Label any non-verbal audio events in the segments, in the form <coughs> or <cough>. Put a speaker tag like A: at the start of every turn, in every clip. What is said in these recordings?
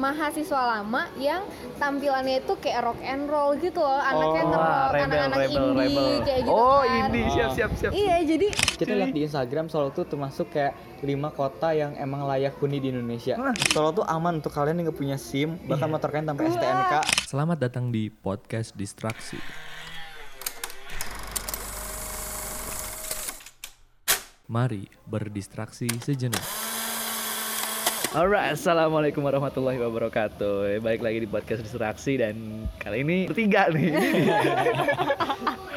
A: mahasiswa lama yang tampilannya itu kayak rock and roll gitu loh anaknya
B: Oh,
A: ngerock
B: rebel,
A: anak-anak
B: rebel,
A: indie
B: rebel.
A: kayak gitu
B: oh
A: kan
B: indie siap siap siap
A: iya jadi
C: Kita lihat di Instagram Solo tuh termasuk kayak lima kota yang emang layak huni di Indonesia.
B: Hah?
C: Solo tuh aman untuk kalian yang nggak punya SIM, bahkan motor kalian tanpa STNK.
D: Selamat datang di podcast Distraksi. Mari berdistraksi sejenak.
B: Alright, assalamualaikum warahmatullahi wabarakatuh. Baik lagi di podcast distraksi dan kali ini bertiga nih. <laughs>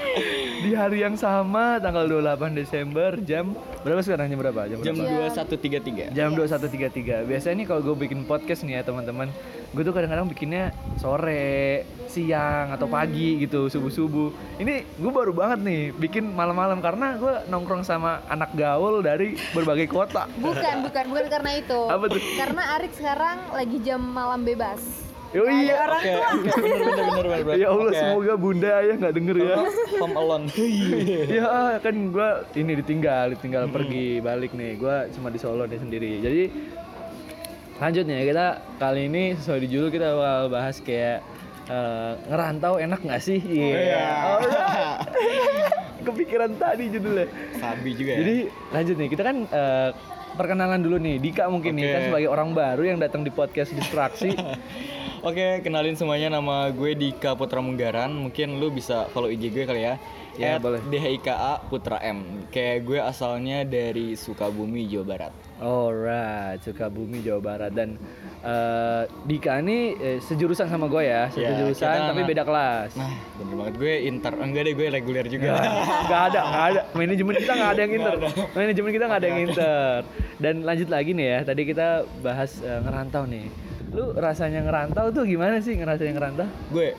B: di hari yang sama tanggal 28 Desember jam berapa sekarang jam berapa? Jam
C: Jam
B: berapa?
C: 2133.
B: Jam 21.33 Biasanya nih kalau gue bikin podcast nih ya teman-teman Gue tuh kadang-kadang bikinnya sore, siang, atau pagi gitu, subuh-subuh Ini gue baru banget nih bikin malam-malam Karena gue nongkrong sama anak gaul dari berbagai kota
A: bukan bukan bukan karena itu
B: Apa tuh?
A: karena Arik sekarang lagi jam malam bebas
B: Oh iya
A: orang
C: Oke,
A: tua <laughs>
C: bener bener bener bener.
B: Ya Allah
C: Oke.
B: semoga bunda ayah nggak denger ya
C: Home Alone. <laughs>
B: Ya kan gue ini ditinggal, ditinggal pergi balik nih Gue cuma di Solo nih sendiri Jadi lanjutnya kita kali ini sesuai di judul kita bakal bahas kayak eh, ngerantau enak nggak sih? Iya. Alright. <laughs> Kepikiran tadi judulnya.
C: Sabi juga ya.
B: Jadi lanjut nih kita kan eh, perkenalan dulu nih Dika mungkin nih
C: Oke.
B: kan sebagai orang baru yang datang di podcast distraksi.
C: Oke, kenalin semuanya nama gue Dika Putra Munggaran. Mungkin lu bisa follow IG gue kali ya.
B: Ya, boleh.
C: DHIKA Putra M. Kayak gue asalnya dari Sukabumi, Jawa Barat.
B: Alright, Sukabumi Jawa Barat dan eh, Dika ini eh, sejurusan sama gue ya, satu
C: Ya,
B: jurusan
C: kita
B: tapi
C: anak-
B: beda kelas.
C: Nah, bener banget gue inter. Enggak deh, gue reguler juga.
B: Gak ada, gak ada. Manajemen kita gak ada yang inter. Manajemen kita gak ada yang inter. Dan lanjut lagi nih ya. Tadi kita bahas eh, ngerantau nih. Lu rasanya ngerantau tuh gimana sih ngerasanya ngerantau?
C: gue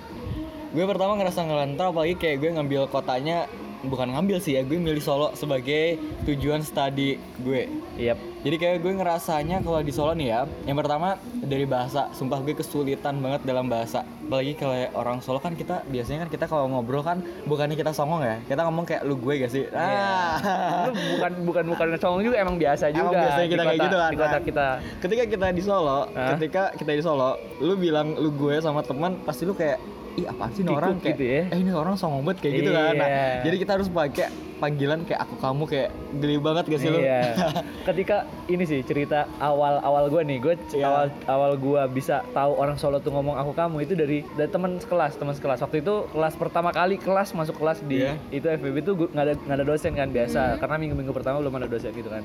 C: gue pertama ngerasa ngerantau apalagi kayak gue ngambil kotanya bukan ngambil sih ya gue milih Solo sebagai tujuan studi gue
B: Yap.
C: jadi kayak gue ngerasanya kalau di Solo nih ya yang pertama dari bahasa sumpah gue kesulitan banget dalam bahasa apalagi kalau orang Solo kan kita biasanya kan kita kalau ngobrol kan bukannya kita songong ya kita ngomong kayak lu gue gak sih ah
B: Lu bukan bukan bukan songong juga emang biasa juga.
C: Emang biasanya kita kayak gitu kan,
B: Di kota
C: nah.
B: kita.
C: ketika kita di Solo
B: Hah?
C: ketika kita di Solo lu bilang lu gue sama teman pasti lu kayak ih apaan sih ini orang kayak
B: gitu ya.
C: eh ini orang songong banget kayak gitu kan nah,
B: Iya.
C: jadi kita harus pakai panggilan kayak aku kamu kayak geli banget gak sih lu
B: Iya. <laughs> Ketika ini sih cerita awal awal gue nih, gue
C: Iya.
B: awal awal gue bisa tahu orang Solo tuh ngomong aku kamu itu dari dari teman sekelas, teman sekelas. Waktu itu kelas pertama kali kelas masuk kelas di
C: Iya.
B: itu FBB tuh nggak ada nggak ada dosen kan biasa, karena minggu minggu pertama belum ada dosen gitu kan.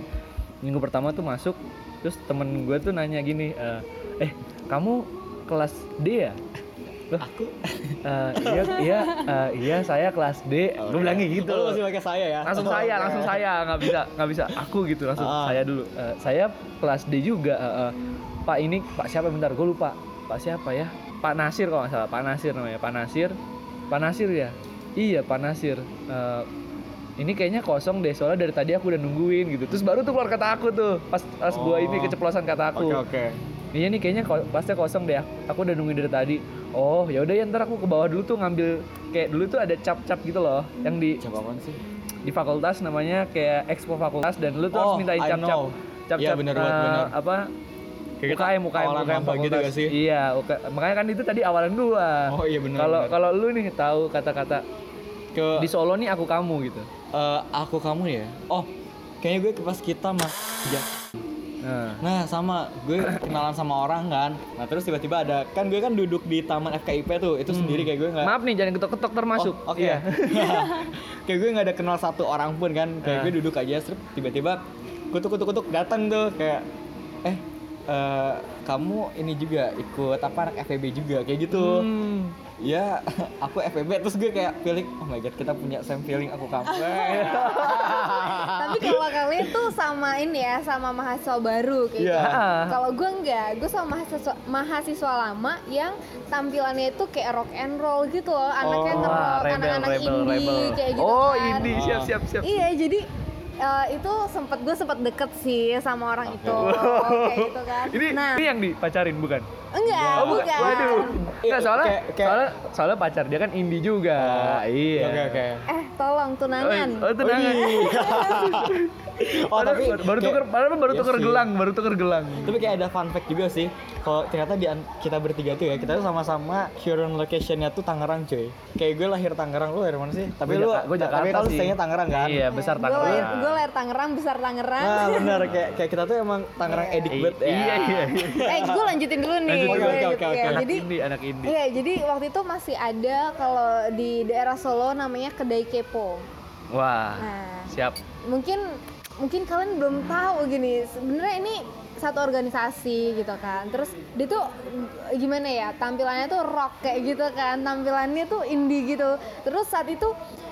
B: Minggu pertama tuh masuk, terus temen gue tuh nanya gini, eh, eh kamu kelas D ya? Loh, aku? Iya iya eh, iya saya kelas D. gue bilangnya gitu.
C: Oh, masih pakai saya ya?
B: Langsung
C: Oh,
B: saya
C: oke.
B: langsung saya. Nggak bisa nggak bisa. Aku gitu langsung
C: Ah.
B: saya dulu. Eh, saya kelas D juga eh, eh, Pak ini Pak siapa? Bentar gue lupa. Pak siapa ya? Pak Nasir kalau nggak salah. Pak Nasir namanya. Pak Nasir. Pak Nasir ya? Iya Pak Nasir. Eh, ini kayaknya kosong deh. Soalnya dari tadi aku udah nungguin gitu. Terus baru tuh keluar kata aku tuh. Pas pas gua ini
C: Oh.
B: keceplosan kata aku.
C: Oke oke
B: Iya nih kayaknya ko- pasti kosong deh. Aku udah nungguin dari tadi. Oh, ya udah ya ntar aku ke bawah dulu tuh ngambil kayak dulu tuh ada cap-cap gitu loh yang di
C: coba apaan sih
B: di fakultas namanya kayak expo fakultas dan lu tuh harus
C: Oh,
B: mintain
C: I
B: cap-cap cap-cap
C: Iya, bener banget,
B: eh,
C: bener.
B: apa
C: Kayak kita
B: UKM UKM
C: awalan
B: UKM
C: maba gitu
B: fakultas.
C: gak sih?
B: Iya, UK- makanya kan itu tadi awalan gua.
C: Oh, iya, bener,
B: Kalau kalau lu nih tahu kata-kata
C: ke
B: di Solo nih aku kamu gitu.
C: eh, aku kamu ya oh kayaknya gue ke pas kita mah ya.
B: Nah,
C: Nah sama gue kenalan sama orang kan Nah terus tiba-tiba ada Kan gue kan duduk di taman FKIP tuh Itu sendiri kayak gue nggak
B: maaf nih jangan ketok-ketok termasuk.
C: Oh, Oke
B: Iya. <laughs>
C: Kayak gue nggak ada kenal satu orang pun kan Kayak
B: Ah.
C: gue duduk aja Terus tiba-tiba Kutuk-kutuk-kutuk datang tuh Kayak Eh eh, kamu ini juga ikut apa anak FEB juga kayak gitu
B: Hmm.
C: ya <laughs> aku FEB terus gue kayak feeling oh my god kita punya same feeling aku kamu <laughs>
A: tapi kalau kalian tuh sama ini ya sama mahasiswa baru kayak
C: Iya.
A: gitu.
B: Ah.
A: Kalau gue enggak, gue sama mahasiswa mahasiswa lama yang tampilannya itu kayak rock and roll gitu loh, anaknya
C: Oh,
A: ngerock,
B: rebel,
A: anak-anak indie
B: rebel.
A: kayak gitu
B: Oh,
A: kan.
B: indie siap siap siap.
A: Iya, jadi eh, itu sempet gue sempet deket sih sama orang itu kayak gitu kan.
B: Ini
A: nah,
B: ini yang dipacarin bukan?
A: Enggak,
B: Oh,
A: bukan.
B: Waduh. Enggak soalnya,
C: Kayak- kayak-
B: soalnya soalnya pacar dia kan indie juga. iya.
C: oke oke
A: Eh, tolong tunangan.
B: Oh, <laughs> oh tunangan.
C: Oh, tapi
B: baru, baru tuker padahal baru
C: Iya
B: tuker gelang, baru tuker gelang.
C: Tapi kayak ada fun fact juga sih. Kalau ternyata di kita bertiga tuh ya, kita tuh sama-sama current locationnya tuh Tangerang cuy. Kayak gue lahir Tangerang, lu dari mana sih? Tapi
B: Gua
C: lu,
B: gua
C: tapi
B: Jakarta sih.
C: stay-nya Tangerang kan?
B: Iya, besar
A: gue
B: Tangerang.
A: gue lahir Tangerang besar Tangerang
C: Nah bener, <laughs> kayak, kayak kita tuh emang Tangerang edik banget ya.
B: Iya, iya, iya.
A: eh gue lanjutin dulu nih
B: Lanjutin.
A: Gue
C: Oke, oke,
A: lanjut,
C: oke,
A: ya.
B: Anak
A: jadi
B: indie, anak indie.
A: Iya, jadi waktu itu masih ada kalau di daerah Solo namanya kedai kepo.
B: Wah,
A: Nah,
B: siap.
A: mungkin mungkin kalian belum tahu gini. Sebenarnya ini satu organisasi gitu kan. Terus dia tuh gimana ya? Tampilannya tuh rock kayak gitu kan. Tampilannya tuh indie gitu. Terus saat itu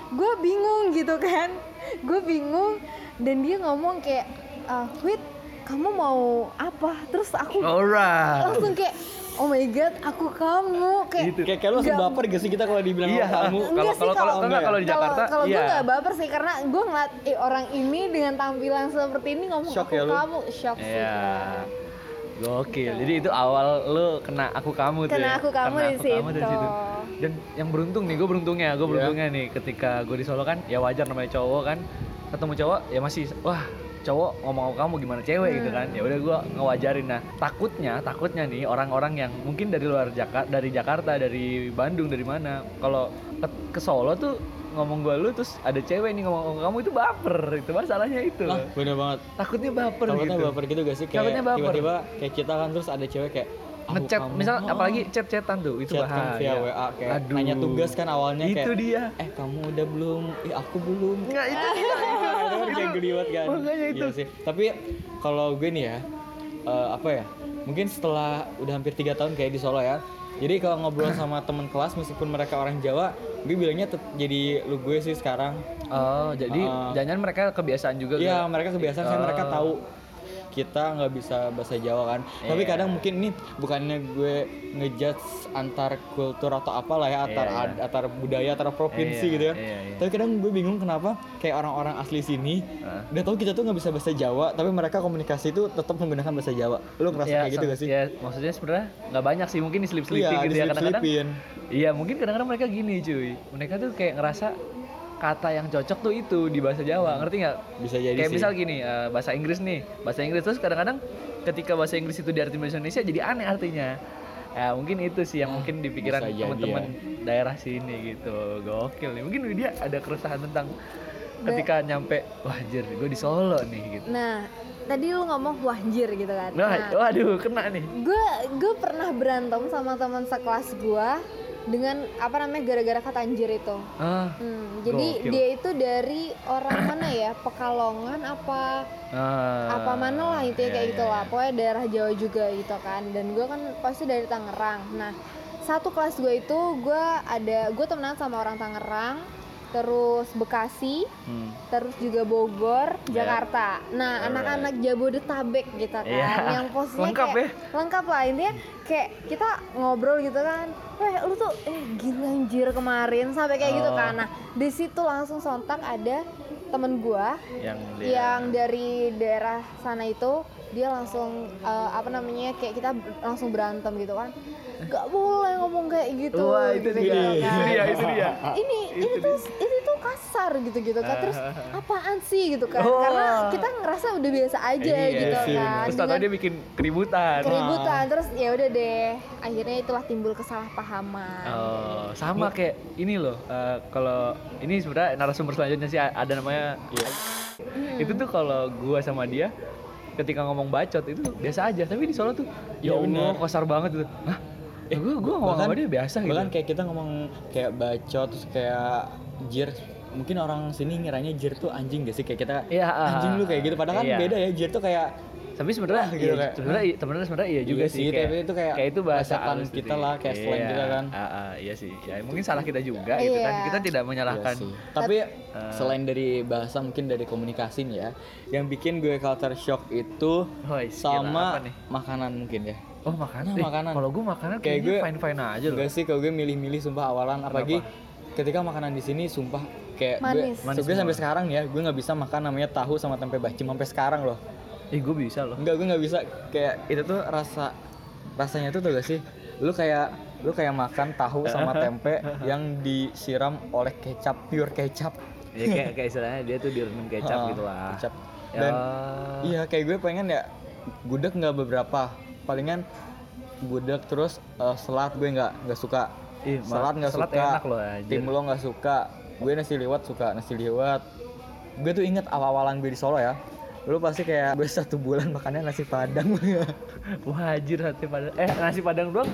A: gue bingung gitu kan. <laughs> Gue bingung dan dia ngomong kayak, "Ah, Wit, kamu mau apa?" Terus aku
B: Alright.
A: langsung kayak, "Oh my god, aku kamu." Kayak
B: Gitu.
C: Kayak, kayak lu langsung
A: Nggak-
C: baper gak sih kita kalau dibilang
B: Iya.
C: sama kamu?
A: Enggak
B: Kalau
A: sih,
B: kalau kalau
A: kalau-
B: enggak kalau di Jakarta,
A: kalau gue
B: iya.
A: nggak baper sih karena gue ngeliat eh, orang ini dengan tampilan seperti ini ngomong
C: Shock
A: aku
C: ya lu?
A: kamu shock sih
B: Iya.
A: kan.
B: Gokil. Jadi itu awal lu kena aku kamu tuh
A: Kena
B: ya.
A: aku kamu
B: Kena
A: di
B: aku kamu dari
A: situ.
B: situ. Dan yang beruntung nih, gue beruntungnya, gue beruntungnya nih ketika gue di Solo kan, ya wajar namanya cowok kan, ketemu cowok ya masih wah cowok ngomong sama kamu gimana cewek gitu kan? Ya udah gue ngewajarin nah takutnya takutnya nih orang-orang yang mungkin dari luar Jakarta dari Jakarta dari Bandung dari mana kalau ke, ke Solo tuh ngomong gue lu terus ada cewek nih ngomong ngomong kamu itu baper. Itu masalahnya itu.
C: Ah, bener banget.
B: takutnya baper
C: Takutnya
B: gitu.
C: baper gitu gak sih? Kayak tiba-tiba kayak kita kan terus ada cewek kayak "Aku
B: ngechat
C: kamu."
B: misal
C: Oh.
B: apalagi chat-chatan tuh itu
C: chat kan via
B: bahaya
C: WA kayak
B: Aduh.
C: nanya tugas kan awalnya
B: itu
C: kayak
B: dia
C: eh kamu udah belum eh aku belum
B: Enggak, itu <laughs> dia
C: Itu geliwat kan
B: Makanya itu.
C: Iya sih tapi kalau gue nih ya eh, apa ya mungkin setelah udah hampir tiga tahun kayak di Solo ya jadi kalau ngobrol <clears throat> sama teman kelas meskipun mereka orang Jawa gue bilangnya jadi lu gue sih sekarang
B: oh jadi
C: Ah.
B: jangan mereka kebiasaan juga
C: Iya
B: kan?
C: mereka kebiasaan kan mereka
B: Oh.
C: tahu kita nggak bisa bahasa Jawa kan tapi
B: Iya.
C: kadang mungkin ini bukannya gue ngejudge antar kultur atau apalah ya antar
B: iya.
C: ad- antar budaya antar provinsi
B: Iya,
C: gitu kan
B: iya, iya.
C: tapi kadang gue bingung kenapa kayak orang-orang asli sini
B: Ah.
C: udah tahu kita tuh nggak bisa bahasa Jawa tapi mereka komunikasi itu tetap menggunakan bahasa Jawa lu ngerasa
B: Ya,
C: kayak gitu gak sih
B: ya maksudnya sebenarnya nggak banyak sih mungkin diselip-selipin
C: iya
B: gitu ya kadang-kadang iya mungkin kadang-kadang mereka gini cuy mereka tuh kayak ngerasa kata yang cocok tuh itu di bahasa Jawa ngerti nggak?
C: Bisa jadi
B: kayak
C: sih.
B: misal gini eh, bahasa Inggris nih bahasa Inggris. Terus kadang-kadang ketika bahasa Inggris itu diartikan bahasa Indonesia jadi aneh artinya. Ya mungkin itu sih yang mungkin di pikiran
C: jadi
B: teman-teman daerah sini gitu. Gokil nih. Mungkin dia ada keresahan tentang ketika nyampe wah anjir gue di Solo nih gitu.
A: Nah, tadi lu ngomong wahjir gitu kan.
B: nah, waduh kena nih.
A: Gue gue pernah berantem sama teman sekelas gue dengan apa namanya gara-gara kata anjir itu.
B: ah
A: Hmm, jadi
B: Gokil.
A: dia itu dari orang <coughs> mana ya? Pekalongan apa
B: ah,
A: apa mana lah intinya
B: iya,
A: kayak
B: iya,
A: gitu lah
B: iya.
A: pokoknya daerah Jawa juga gitu kan dan gue kan pasti dari Tangerang nah satu kelas gue itu gue ada gue temenan sama orang Tangerang terus Bekasi
B: Hmm.
A: terus juga Bogor
B: Ya.
A: Jakarta nah
B: Alright.
A: anak-anak Jabodetabek gitu kan
B: Iya.
A: yang posisinya
B: Lengkap
A: kayak lengkap lah intinya kayak kita ngobrol gitu kan Weh lu tuh eh gila anjir kemarin sampai kayak gitu
B: Oh.
A: kan nah di situ langsung sontak ada temen gua
B: yang dia
A: yang dari daerah sana itu dia langsung eh, apa namanya kayak kita langsung berantem gitu kan nggak boleh ngomong kayak gitu
B: Wah, itu
A: gitu,
B: dia,
A: gitu
B: itu
A: kan.
B: dia, itu dia.
A: ini
B: Itu
A: ini tuh ini tuh kasar gitu gitu kan terus apaan sih gitu kan karena
B: Wah.
A: kita ngerasa udah biasa aja
B: Iya
A: gitu
C: sih,
A: kan
B: terus tadi
A: dengan
B: dia bikin keributan
A: keributan terus ya udah deh akhirnya itulah timbul kesalahpahaman
B: Oh, sama kayak ini loh. eh, kalau ini sebenarnya narasumber selanjutnya sih ada namanya.
C: Iya.
A: Hmm.
B: Itu tuh kalau gua sama dia ketika ngomong bacot itu biasa aja, tapi di Solo tuh ya
C: Iya,
B: Allah
C: bener.
B: kasar banget tuh. Hah? Eh, gua gua ngomong sama dia biasa gitu.
C: bahkan kayak kita ngomong kayak bacot terus kayak jir mungkin orang sini ngiranya jir tuh anjing gak sih kayak kita
B: Iya, ah,
C: anjing lu kayak gitu padahal kan
B: iya.
C: beda ya jir tuh kayak
B: tapi sebenarnya
C: gitu <laughs>
B: iya,
C: kayak,
B: sebenarnya iya, sebenarnya sebenarnya iya juga
C: Iya
B: sih,
C: sih,
B: kayak,
C: tapi itu kayak
B: itu bahasa
C: bahasan
B: halus
C: kita
B: sih.
C: lah, kayak slang
B: Iya,
C: kita kan.
B: ah, ah, iya sih. Ya mungkin salah kita juga gitu kan.
A: Iya.
B: Kita tidak
C: Iya
B: menyalahkan.
C: sih. Tapi
B: Eh.
C: selain dari bahasa mungkin dari komunikasi nih ya, yang bikin gue culture shock itu
B: gila,
C: sama makanan mungkin ya.
B: Oh, makanan.
C: Nah,
B: Eh,
C: makanan.
B: Kalau gua makanan
C: Kayak gue-
B: fine-fine aja loh.
C: Enggak sih kalau gue milih-milih sumpah awalan apalagi ketika makanan di sini sumpah kayak
A: Manis.
C: gue
B: Manis
C: gue sampai sekarang nih ya gue nggak bisa makan namanya tahu sama tempe bacem sampai sekarang loh
B: Eh, gue bisa loh.
C: enggak gue nggak bisa. Kayak itu tuh rasa rasanya tuh tuh gak sih? Lu kayak lu kayak makan tahu sama <laughs> tempe yang disiram oleh kecap pure kecap.
B: Ya kayak kayak istilahnya dia tuh direndam kecap gitu lah.
C: kecap. Dan
B: Ya.
C: iya kayak gue pengen ya gudeg nggak beberapa. Palingan gudeg terus eh, selat gue nggak nggak suka.
B: Ih,
C: selat nggak suka.
B: enak loh, anjir.
C: timlo nggak suka. Gue nasi liwet suka nasi liwet. Gue tuh inget awal-awalan gue di Solo ya lu pasti kayak gue satu bulan makannya nasi padang <laughs>
B: Wah, anjir nasi padang. Eh, nasi padang doang.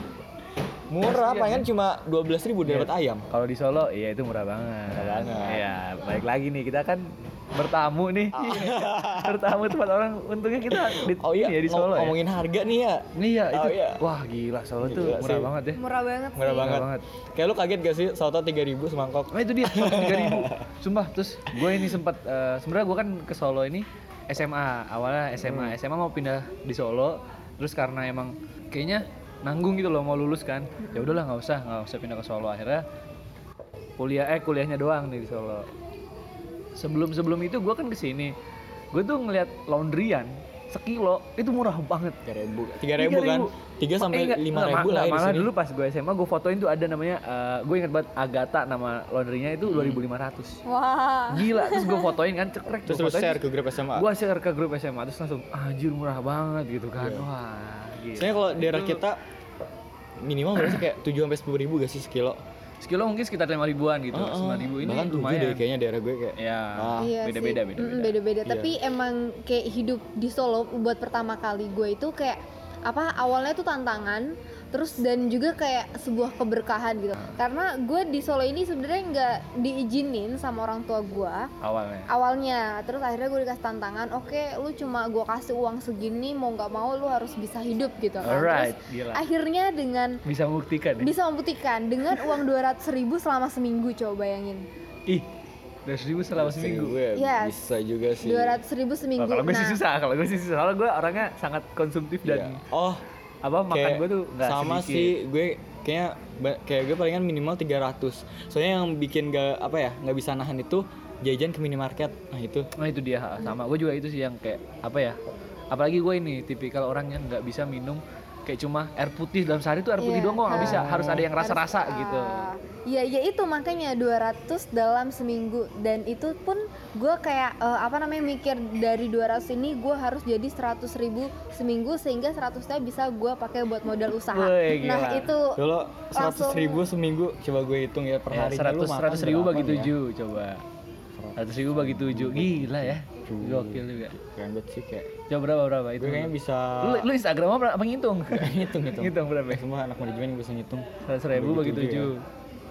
C: murah palingan cuma dua belas ribu dapat ayam
B: Kalau di Solo, iya itu murah banget.
C: Murah banget.
B: Iya, balik lagi nih kita kan bertamu nih. <laughs> bertamu tempat orang. Untungnya kita di,
C: oh iya
B: ya, di
C: ngom-
B: Solo ya.
C: ngomongin harga nih ya
B: Iya, itu.
C: Oh, iya.
B: Wah, gila Solo tuh
C: Gila
B: murah
C: sih.
B: banget ya.
A: Murah banget
C: murah
A: sih.
C: banget.
B: banget.
C: kayak lu kaget gak sih soto tiga ribu semangkok
B: Nah itu dia, tiga ribu. <laughs> Sumpah, terus gue ini sempat eh, sebenarnya gue kan ke Solo ini SMA awalnya SMA SMA mau pindah di Solo, terus karena emang kayaknya nanggung gitu loh mau lulus kan, ya udahlah nggak usah nggak usah pindah ke Solo. Akhirnya kuliah eh kuliahnya doang nih di Solo. Sebelum sebelum itu gue kan ke sini, gue tuh ngeliat laundryan sekilo itu murah banget.
C: tiga ribu tiga ribu kan? Tiga sampai
B: Eh,
C: lima ribu lah
B: malah dulu pas gue SMA gue fotoin tuh ada namanya gue inget banget Agatha nama laundrynya itu 2500
A: Wah.
B: gila terus gue <laughs> fotoin kan cekrek
C: terus lu share ke grup SMA
B: gue share ke grup SMA terus langsung anjir murah banget gitu kan. Wah gila.
C: Soalnya kalau daerah kita minimal berarti kayak 7 sampai 10 ribu gak sih sekilo?
B: Sekilo mungkin sekitar lima ribuan gitu lima ribu ini
C: Bahkan 7
B: lumayan
C: deh kayaknya daerah gue kayak.
B: ya
C: Ah,
A: Iya
B: beda-beda
A: sih.
B: beda-beda
A: Mm, beda-beda.
C: Iya.
A: Tapi emang kayak hidup di Solo buat pertama kali gue itu kayak apa awalnya tuh tantangan terus dan juga kayak sebuah keberkahan gitu. Karena gue di Solo ini sebenarnya nggak diizinin sama orang tua gue.
B: Awalnya?
A: Awalnya. Terus akhirnya gue dikasih tantangan oke lu cuma gue kasih uang segini mau nggak mau lu harus bisa hidup gitu kan.
B: Alright
A: terus
B: gila.
A: akhirnya dengan
B: bisa membuktikan ya?
A: Bisa membuktikan. Dengan uang 200 ribu selama seminggu coba bayangin.
B: Ih dua ribu selama seminggu?
C: Gue
A: Yes.
C: bisa juga sih.
A: 200 ribu
B: Oh,
A: seminggu.
B: Kalau gue sih
A: Nah,
B: susah kalau gue sih susah. Soalnya gue orangnya sangat konsumtif
C: Iya.
B: dan
C: Oh,
B: apa makan
C: kayak
B: gue tuh nggak
C: sama
B: sedikit.
C: sih gue kayaknya kayak gue palingan minimal 300 soalnya yang bikin gak apa ya nggak bisa nahan itu jajan ke minimarket. Nah itu.
B: Nah itu dia sama gue juga itu sih yang kayak apa ya apalagi gue ini tipikal orang yang nggak bisa minum kayak cuma air putih dalam sehari tuh air putih
A: Iya,
B: doang kok nggak bisa
A: ha.
B: harus ada yang rasa-rasa
A: harus,
B: gitu
A: ah, Iya, ya itu makanya 200 dalam seminggu dan itu pun gue kayak eh, apa namanya mikir dari 200 ini gue harus jadi 100 ribu seminggu sehingga 100 nya bisa gue pakai buat modal usaha.
B: Wih,
A: nah
B: gila.
A: itu
C: dulu
A: Langsung-
C: 100 ribu seminggu coba gue hitung ya per
B: ya,
C: hari
B: seratus seratus ribu bagi tujuh coba seratus ribu bagi tujuh gila ya gokil juga.
C: Keren banget sih kayak.
B: Coba berapa berapa? Itu
C: gue kayaknya bisa
B: lu, lu Instagram apa? Apa ngitung?
C: Ngitung ngitung.
B: Ngitung berapa? Ya?
C: semua anak manajemen yang bisa ngitung.
B: Seratus ribu bagi
C: tujuh
B: tujuh.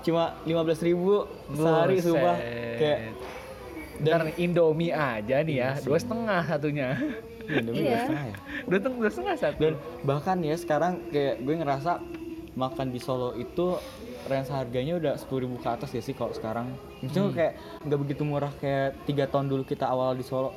C: cuma 15 ribu sehari sumpah. Kayak
B: dan Indomie aja nih ya. Dua setengah satunya.
C: Indomie
A: Iya.
C: dua setengah ya?
B: Dua setengah dua setengah satu.
C: Dan bahkan ya sekarang kayak gue ngerasa makan di Solo itu range harganya udah 10.000 ribu ke atas ya sih kalau sekarang maksudnya
B: Hmm.
C: kayak nggak begitu murah kayak tiga tahun dulu kita awal di Solo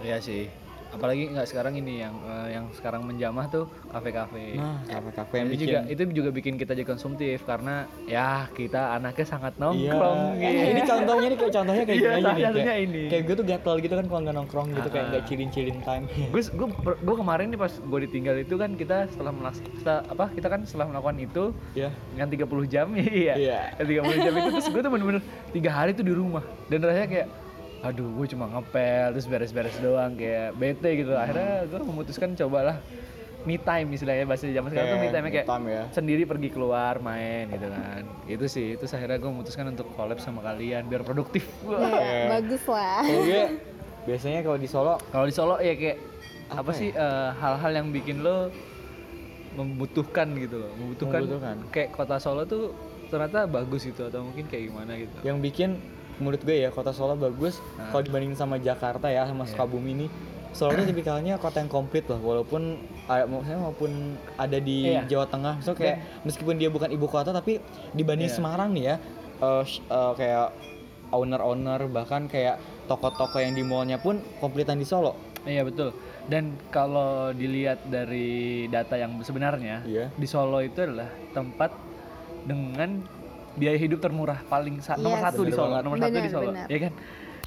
B: Iya sih. Apalagi nggak sekarang ini yang eh, yang sekarang menjamah tuh kafe-kafe.
C: nah kafe-kafe yang
B: itu
C: bikin
B: juga itu juga bikin kita jadi konsumtif karena ya kita anaknya sangat
C: Iya.
B: nongkrong gitu.
C: ini contohnya nih kayak contohnya kayak
B: Iya,
C: gini aja nih kayak,
B: ini.
C: kayak gue tuh gatel gitu kan kalau nggak nongkrong gitu kayak
B: Ah.
C: nggak cilin-cilin time
B: gue gue gue kemarin nih pas gue ditinggal itu kan kita setelah setelah- apa kita kan setelah melakukan itu
C: ya
B: yang 30 jam <laughs> iya
C: Iya.
B: yang 30 jam itu terus gue tuh bener-bener tiga hari tuh di rumah dan rasanya kayak aduh gue cuma ngepel terus beres-beres doang kayak bete gitu akhirnya gue memutuskan cobalah me time istilahnya bahasa zaman sekarang tuh me time kayak
C: me time ya.
B: sendiri pergi keluar main gitu kan itu sih itu akhirnya gue memutuskan untuk collab sama kalian biar produktif <laughs> Wah.
A: ya, bagus lah.
C: gue <laughs> biasanya kalau di Solo
B: kalau di Solo ya kayak apa,
C: Apa
B: sih eh, hal-hal yang bikin lo membutuhkan gitu loh membutuhkan,
C: Membutuhkan.
B: kayak kota Solo tuh ternyata bagus gitu atau mungkin kayak gimana gitu
C: yang bikin menurut gue ya kota Solo bagus
B: Nah.
C: kalau dibandingin sama Jakarta ya sama Sukabumi ini Solo tuh tipikalnya kota yang komplit loh walaupun ah, maksudnya maupun ada di
B: Iya.
C: Jawa Tengah so kayak meskipun dia bukan ibu kota tapi dibanding
B: Iya.
C: Semarang nih ya eh, sh- eh, kayak owner-owner bahkan kayak toko-toko yang di mallnya pun komplitan di Solo
B: Iya betul. Dan kalau dilihat dari data yang sebenarnya,
C: Iya.
B: di Solo itu adalah tempat dengan biaya hidup termurah paling sa- nomor
A: Yes.
B: satu di
C: Bener
B: Solo,
C: banget.
B: nomor satu di
A: Bener,
B: Solo,
A: bener.
B: ya kan?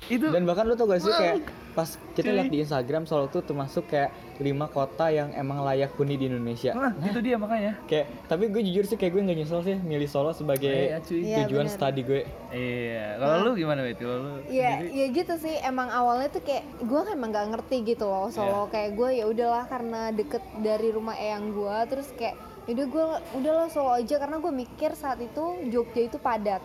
B: Itu
C: Dan bahkan lu tau gak sih kayak pas kita lihat di Instagram Solo tuh termasuk kayak lima kota yang emang layak huni di Indonesia.
B: Nah, itu dia makanya.
C: Kayak tapi gue jujur sih kayak gue nggak nyesel sih milih Solo sebagai
B: Iya, cuy.
A: Iya,
C: tujuan
A: bener.
C: studi gue.
B: Iya. Kalau lu gimana, Bet? Kalau lu
A: Iya, ya gitu sih. Emang awalnya tuh kayak gue kan emang gak ngerti gitu loh Solo. Kayak gue ya udahlah karena deket dari rumah eyang gue, terus kayak yaudah gue udahlah Solo aja karena gue mikir saat itu Jogja itu padat.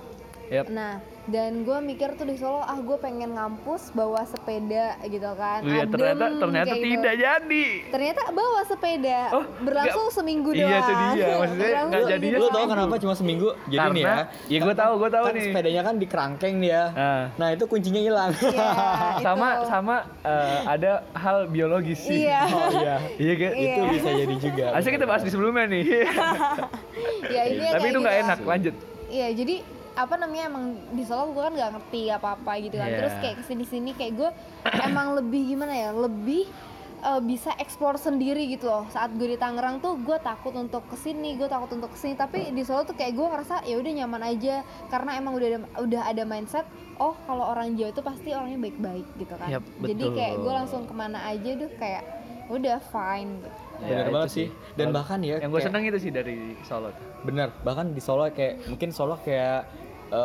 B: Yap.
A: Nah, dan gue mikir tuh di Solo, ah gue pengen ngampus bawa sepeda gitu kan.
B: Iya,
A: Adem,
B: ternyata ternyata
A: kayak gitu.
B: tidak jadi.
A: Ternyata bawa sepeda,
B: Oh,
A: berlangsung seminggu doang.
B: Iya, itu dia. <laughs> Maksudnya nggak
A: seminggu
B: jadinya
C: Lu tau
A: doang.
C: kenapa cuma seminggu? Jadi nih ya.
B: Karena ya gue tahu, gue tahu
C: kan
B: nih.
C: sepedanya kan di kerangkeng dia.
B: Ah.
C: Nah itu kuncinya hilang.
A: Iya, <laughs>
B: sama
A: itu.
B: sama eh, ada hal biologis sih.
A: Iya. <laughs>
C: oh iya.
B: Iya kan?
A: Iya.
C: Itu bisa jadi juga.
B: Harusnya kita bahas di sebelumnya nih.
A: ya ini
B: Tapi itu nggak enak, lanjut.
A: Iya, jadi apa namanya emang di Solo gue kan nggak ngerti apa-apa gitu kan.
B: Iya.
A: Terus kayak ke sini sini kayak gue emang lebih gimana ya, lebih eh, bisa explore sendiri gitu loh. Saat gue di Tangerang tuh gue takut untuk ke sini, gue takut untuk ke sini. Tapi di Solo tuh kayak gue ngerasa ya udah nyaman aja karena emang udah ada udah ada mindset. Oh kalau orang Jawa itu pasti orangnya baik-baik gitu kan.
B: Yap,
A: Jadi
B: betul.
A: kayak gue langsung ke mana aja tuh kayak udah fine. Gitu.
C: Bener
B: Ya, itu
C: banget sih. Dan bahkan ya
B: Yang gue seneng itu sih dari Solo.
C: Bener, bahkan di Solo kayak mungkin Solo kayak eh,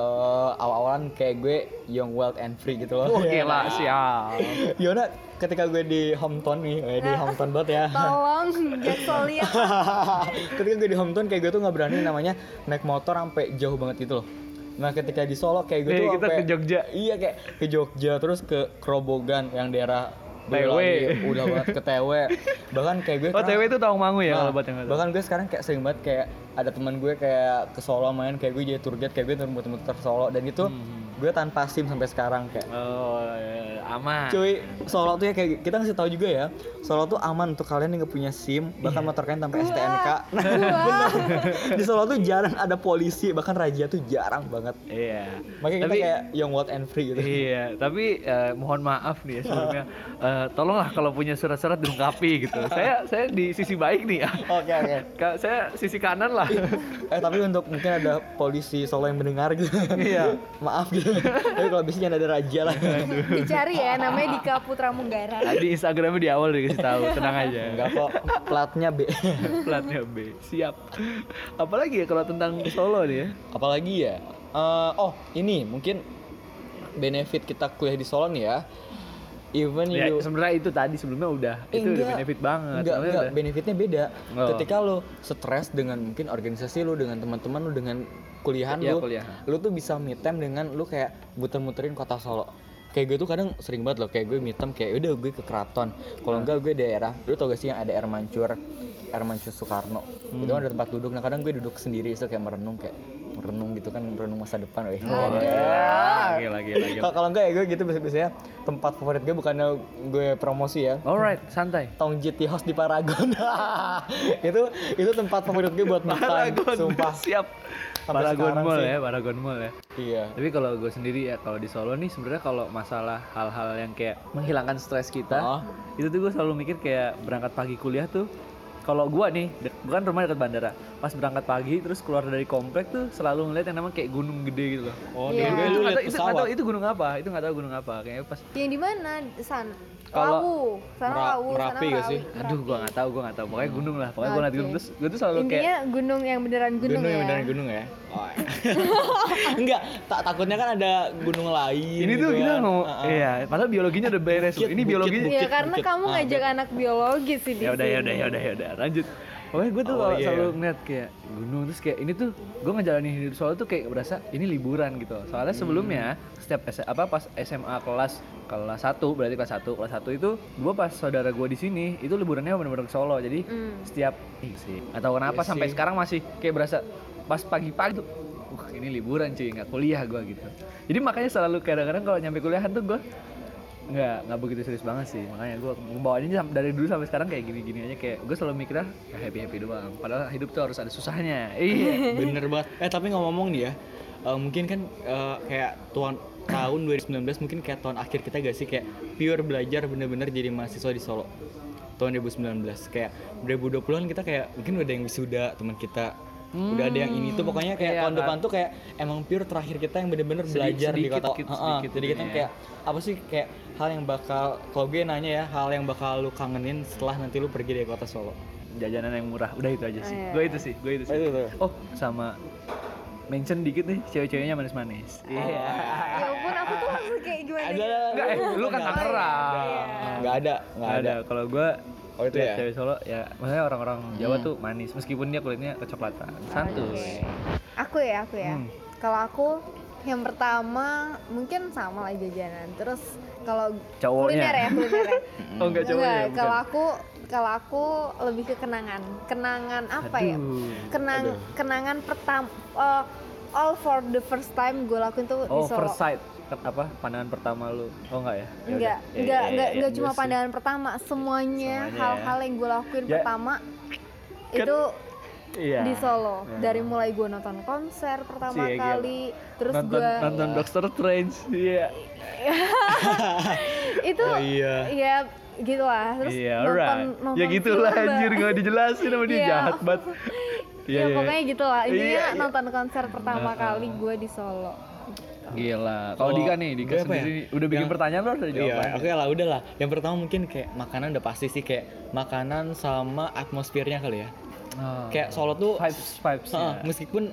C: awal-awalan kayak gue young wild and free gitu loh.
B: Oh gila siap. <laughs>
C: Yona ketika gue di hometown nih, eh, di hometown banget ya.
A: Tolong <laughs> Jackson lihat.
C: ketika gue di hometown kayak gue tuh nggak berani namanya naik motor sampai jauh banget gitu loh. Nah ketika di Solo kayak gue
B: Nih,
C: tuh
B: kita
C: sampai-
B: ke Jogja.
C: Iya kayak ke Jogja terus ke Kerobogan yang daerah
B: TW.
C: Udah banget ke TW. Bahkan kayak gue
B: Oh TW itu ya
C: Nah,
B: kalau buat yang nggak tahu.
C: bahkan gue sekarang kayak sering banget kayak ada teman gue kayak ke Solo main kayak gue jadi tour guide kayak gue muter-muter Solo dan itu
B: Hmm.
C: gue tanpa SIM sampai sekarang kayak
B: Oh ya, aman.
C: cuy Solo tuh ya kayak kita ngasih tahu juga ya Solo tuh aman untuk kalian yang gak punya SIM bahkan
B: Iya.
C: motor kalian tanpa STNK nah <laughs> bener di Solo tuh jarang ada polisi bahkan raja tuh jarang banget
B: Iya.
C: makanya kita
B: Tapi-
C: kayak young wild and free gitu
B: Iya, tapi eh, mohon maaf nih ya sebelumnya. <laughs> Eh, tolonglah kalau punya surat-surat dilengkapi gitu. <laughs> saya saya di sisi baik nih ya.
C: oke oke <laughs>
B: Ka- saya sisi kanan lah. <laughs>
C: eh tapi untuk mungkin ada polisi Solo yang mendengar gitu
B: Iya.
C: maaf gitu tapi kalau bisa jangan ada raja lah
A: Dicari ya namanya Dika Putra Munggara.
B: Di Instagramnya di awal dikasih tahu, tenang aja.
C: enggak kok platnya B
B: Platnya B. Siap. Apalagi ya kalau tentang Solo nih ya.
C: apalagi ya Eh, oh ini mungkin benefit kita kuliah di Solo nih ya even
B: Ya,
C: you
B: sebenarnya itu tadi sebelumnya udah
C: Eh,
B: itu udah
C: enggak.
B: benefit banget.
C: Enggak, enggak,
B: udah-
C: benefitnya beda.
B: Oh.
C: Ketika lo stres dengan mungkin organisasi lo, dengan teman-teman lo, dengan kuliahan
B: Iya,
C: lo,
B: kuliah.
C: lo tuh bisa me time dengan lo kayak muter-muterin kota Solo. Kayak gue tuh kadang sering banget loh, kayak gue me time kayak udah gue ke keraton. Kalau
B: Nah.
C: enggak gue daerah, lo tau gak sih yang ada air mancur, air mancur Soekarno.
B: Hmm.
C: Itu kan ada tempat duduk. Nah kadang gue duduk sendiri itu kayak merenung kayak merenung gitu kan merenung masa depan. Weh.
B: Ya, gila gila gila.
C: Kalau kalau enggak ya gue gitu biasanya tempat favorit gue bukannya gue promosi ya,
B: Alright, santai.
C: Tong GT House di Paragon. <laughs> itu itu tempat favorit gue buat makan,
B: Paragon,
C: sumpah.
B: siap.
C: Sampai
B: Paragon Mall
C: sih.
B: ya, Paragon Mall ya.
C: Iya.
B: Tapi kalau gue sendiri ya kalau di Solo nih sebenarnya kalau masalah hal-hal yang kayak menghilangkan stres kita,
C: Oh.
B: itu tuh gue selalu mikir kayak berangkat pagi kuliah tuh. Kalau gua nih, dek- bukan rumah dekat bandara. Pas berangkat pagi terus keluar dari komplek tuh selalu ngeliat yang namanya kayak gunung gede gitu loh.
C: Oh,
A: Iya.
C: gue lu
B: Itu itu tahu
C: pesawat.
B: itu gunung apa, itu nggak tahu gunung apa. Kayaknya pas
A: Yang di mana? Sana.
B: Kalau-
A: Lawu. Sana
C: Mera-
A: Lawu,
C: Merapi
A: sana
C: gak
A: Merapi.
C: sih?
B: aduh gua nggak tahu, gua nggak tahu. Pokoknya gunung lah. Pokoknya gua ngeliat
A: Oke.
B: gunung terus gua tuh selalu kayak
A: Intinya gunung yang beneran gunung,
C: Gunung
A: ya.
C: yang beneran gunung ya? Oh. <laughs> Enggak, tak takutnya kan ada gunung lain.
B: ini tuh
C: gitu
B: kita
C: kan. Ah, ah.
B: iya. Padahal biologinya udah beres.
C: Bukit,
B: Ini biologinya
A: Iya, karena
C: bukit.
A: kamu
C: Ah,
A: ngajak anak biologi sih di
B: ya udah
A: sini.
B: ya udah ya udah ya udah lanjut pokoknya gue tuh
C: Oh, iya.
B: selalu ngeliat kayak gunung terus kayak ini tuh gue ngejalanin hidup soal tuh kayak berasa ini liburan gitu soalnya sebelumnya setiap S- apa pas SMA kelas kelas 1 berarti kelas 1 kelas 1 itu gue pas saudara gue di sini itu liburannya bener-bener ke Solo jadi
A: Hmm.
B: setiap ih sih atau kenapa
C: Iya
B: sampai
C: sih.
B: sekarang masih kayak berasa pas pagi-pagi tuh uh ini liburan cuy nggak kuliah gue gitu jadi makanya selalu kadang-kadang kalau nyampe kuliahan tuh gue nggak nggak begitu serius banget sih. Makanya gue bawaannya sam- dari dulu sampai sekarang kayak gini-gini aja. Kayak gue selalu mikirnya ya happy happy doang. Padahal hidup tuh harus ada susahnya. <laughs> Iya.
C: Bener banget. Eh tapi ngomong-ngomong nih ya, eh, mungkin kan eh, kayak tuan tahun 2019 mungkin kayak tahun akhir kita gak sih? Kayak pure belajar bener-bener jadi mahasiswa di Solo. Tahun 2019 kayak 2020-an kita kayak mungkin udah yang wisuda teman kita udah ada yang ini tuh pokoknya kayak
B: Iya,
C: tahun
B: kan.
C: depan tuh kayak emang pure terakhir kita yang bener-bener
B: Sedikit-
C: belajar di
B: sedikit,
C: kota.
B: sedikit,
C: Heeh,
B: sedikit
C: jadi kita
B: ya.
C: kayak apa sih kayak hal yang bakal kalau gue nanya ya hal yang bakal lu kangenin setelah nanti lu pergi dari kota Solo?
B: Jajanan yang murah udah itu aja sih.
A: Iya.
B: gue itu sih gue itu sih.
C: Oh, itu
B: oh sama mention dikit nih cewek-ceweknya manis-manis. Iya.
A: Ya ampun aku tuh langsung kayak gimana
C: ada.
A: gitu.
B: Enggak, eh, lu kan Tangerang.
C: nggak ada nggak
B: nggak
C: ada.
B: ada. Kalau gue
C: Oh, itu ya?
B: cewek Solo. Ya maksudnya orang-orang Jawa tuh manis. Meskipun dia kulitnya kecoklatan. Santuy
A: Oke. aku ya aku ya.
B: Hmm.
A: kalau aku yang pertama mungkin sama lah jajanan. Terus kalau
B: Cowoknya.
A: kuliner ya kuliner ya. <laughs>
B: Oh enggak cowoknya
A: Enggak, kalau aku kalau aku lebih ke kenangan. Kenangan apa ya?
B: Aduh.
A: kenang kenangan pertama all for the first time gue lakuin tuh di
B: oh
A: Solo.
B: first sight apa pandangan pertama lu oh enggak ya Ya
A: enggak.
B: Ya,
A: enggak
B: ya,
A: enggak
B: ya,
A: enggak
B: ya,
A: cuma
B: sih.
A: pandangan pertama semuanya
B: ya.
A: hal-hal yang gue lakuin
B: Ya.
A: pertama
B: Kan-
A: itu
B: iya
A: di Solo
B: Ya.
A: dari mulai gue nonton konser pertama
B: Cie, gila.
A: kali terus
B: nonton
A: gue
B: nonton Doctor Strange iya <laughs>
A: itu
C: Oh, iya.
A: ya gitu lah terus
B: iya
A: nonton
B: alright
A: nonton
B: ya gitulah anjir nggak dijelasin sama dia
A: Iya.
B: jahat banget <laughs>
A: ya pokoknya gitu lah intinya
B: Iya, iya.
A: nonton konser pertama kali gue di Solo
B: Gila. Kalau Dika nih, Dika
C: gue apa
B: sendiri
C: ya?
B: udah bikin
C: Yang-
B: pertanyaan lo udah
C: Iya,
B: jawaban.
C: oke lah, udah lah. Yang pertama mungkin kayak makanan udah pasti sih kayak makanan sama atmosfernya kali ya.
B: Oh.
C: Kayak Solo tuh
B: vibes vibes
C: Heeh,
B: ya.
C: meskipun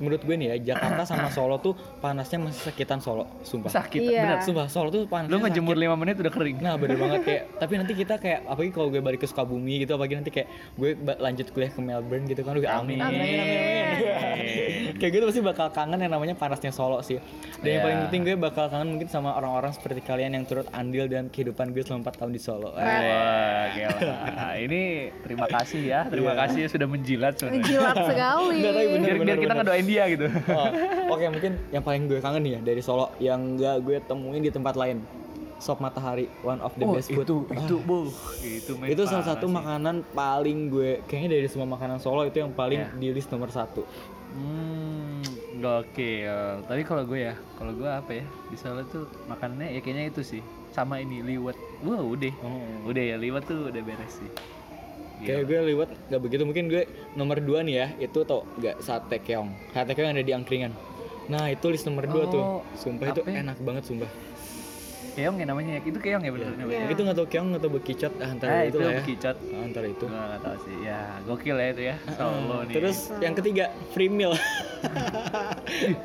C: menurut gue nih ya Jakarta sama Solo tuh panasnya masih sakitan Solo, sumpah.
B: Sakit,
A: Iya.
B: bener.
C: Sumpah Solo tuh panasnya
B: Lu ngejemur 5 menit udah kering.
C: Nah bener <laughs> banget kayak tapi nanti kita kayak apalagi kalau gue balik ke Sukabumi gitu apalagi nanti kayak gue lanjut kuliah ke Melbourne gitu kan gue amin amin amin amin, amin. <laughs> kayak gitu pasti bakal kangen yang namanya panasnya Solo sih dan yang
B: Iya.
C: paling penting gue bakal kangen mungkin sama orang-orang seperti kalian yang turut andil dalam kehidupan gue selama 4 tahun di Solo
B: Wah, gila. Ini terima kasih ya, terima
C: Iya.
B: kasih ya sudah menjilat sebenarnya.
A: Jilat sekali.
B: Biar, biar kita ngedoain dia gitu.
C: Oh, Oke mungkin yang paling gue kangen nih ya dari Solo yang gak gue temuin di tempat lain Sop Matahari one of the
B: Oh,
C: best food
B: itu
C: Ah.
B: itu bu, itu
C: itu salah satu
B: sih.
C: makanan paling gue kayaknya dari semua makanan Solo itu yang paling
B: Iya.
C: di list nomor satu
B: Hmm, gokil. Tapi kalau gue ya, kalau gue apa ya di Solo tuh makanannya ya kayaknya itu sih. Sama ini liwet. Wah udah,
C: Oh.
B: udah ya liwet tuh udah beres sih.
C: Kayak gue liwat gak begitu mungkin gue nomor dua nih ya itu tau gak sate keong sate keong yang ada di angkringan nah itu list nomor dua tuh
B: Oh,
C: sumpah itu
B: apa ya?
C: enak banget sumpah
B: Keong ya namanya ya, itu keong ya bener namanya.
C: itu nggak tau keong nggak tau bekicot ah, antara
B: Ah,
C: itu lah ya
B: kicot.
C: Ah, antara itu
B: Gue gak tau sih. Ya, gokil ya itu ya. Solo nih.
C: terus yang ketiga free meal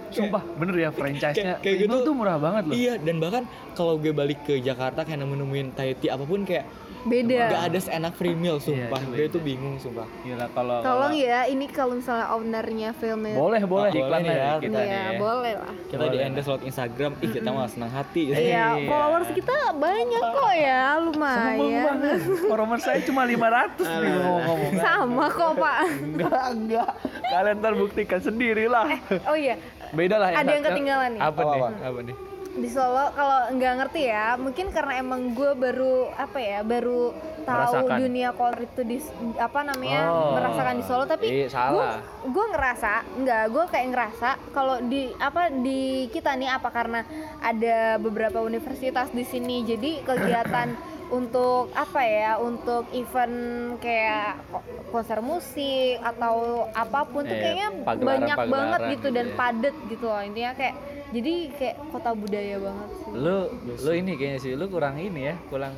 B: sumpah bener ya franchise-nya.
C: kayak- kayak
B: Primo
C: gitu.
B: tuh murah banget loh.
C: iya dan bahkan kalau gue balik ke Jakarta kayak nemu-nemuin Thai tea apa pun kayak
A: beda
C: gak ada seenak free meal sumpah
B: itu
C: gue tuh bingung sumpah
B: Gila kalau
A: tolong
B: kalau-
A: ya ini kalau misalnya ownernya filmnya
B: Boleh, boleh.
C: Oh,
B: Iklan
C: boleh
B: ya
C: ya.
B: kita nih
A: Iya,
B: ya.
A: boleh lah
C: kita di
B: Boleh.
C: endorse lewat Instagram ih kita mah senang hati
A: Iya,
B: Iya.
A: followers kita banyak kok ya, lumayan.
B: Follower saya cuma 500 nih ngomong-ngomong.
A: Sama kok Pak.
B: Enggak, enggak. Kalian ntar buktikan sendirilah.
A: Oh iya,
B: Beda lah
A: Ada yang ketinggalan nih.
B: Apa, nih?
C: Apa
B: nih?
A: Di Solo kalau nggak ngerti ya, mungkin karena emang gue baru apa ya, baru tahu
B: Merasakan.
A: dunia kolor itu di apa namanya
B: Oh.
A: merasakan di Solo. Tapi
B: Iya, salah.
A: gue ngerasa, nggak, gue kayak ngerasa kalau di apa di kita nih apa karena ada beberapa universitas di sini, jadi kegiatan <clears throat> untuk apa ya untuk event kayak ko- konser musik atau apa pun tuh
B: Iya,
A: kayaknya banyak banget
B: pagelaran
A: gitu
B: gitu
A: dan
B: ya.
A: padet gitu loh intinya kayak jadi kayak kota budaya banget sih.
B: Lu lu ini kayaknya sih lu kurang ini ya, kurang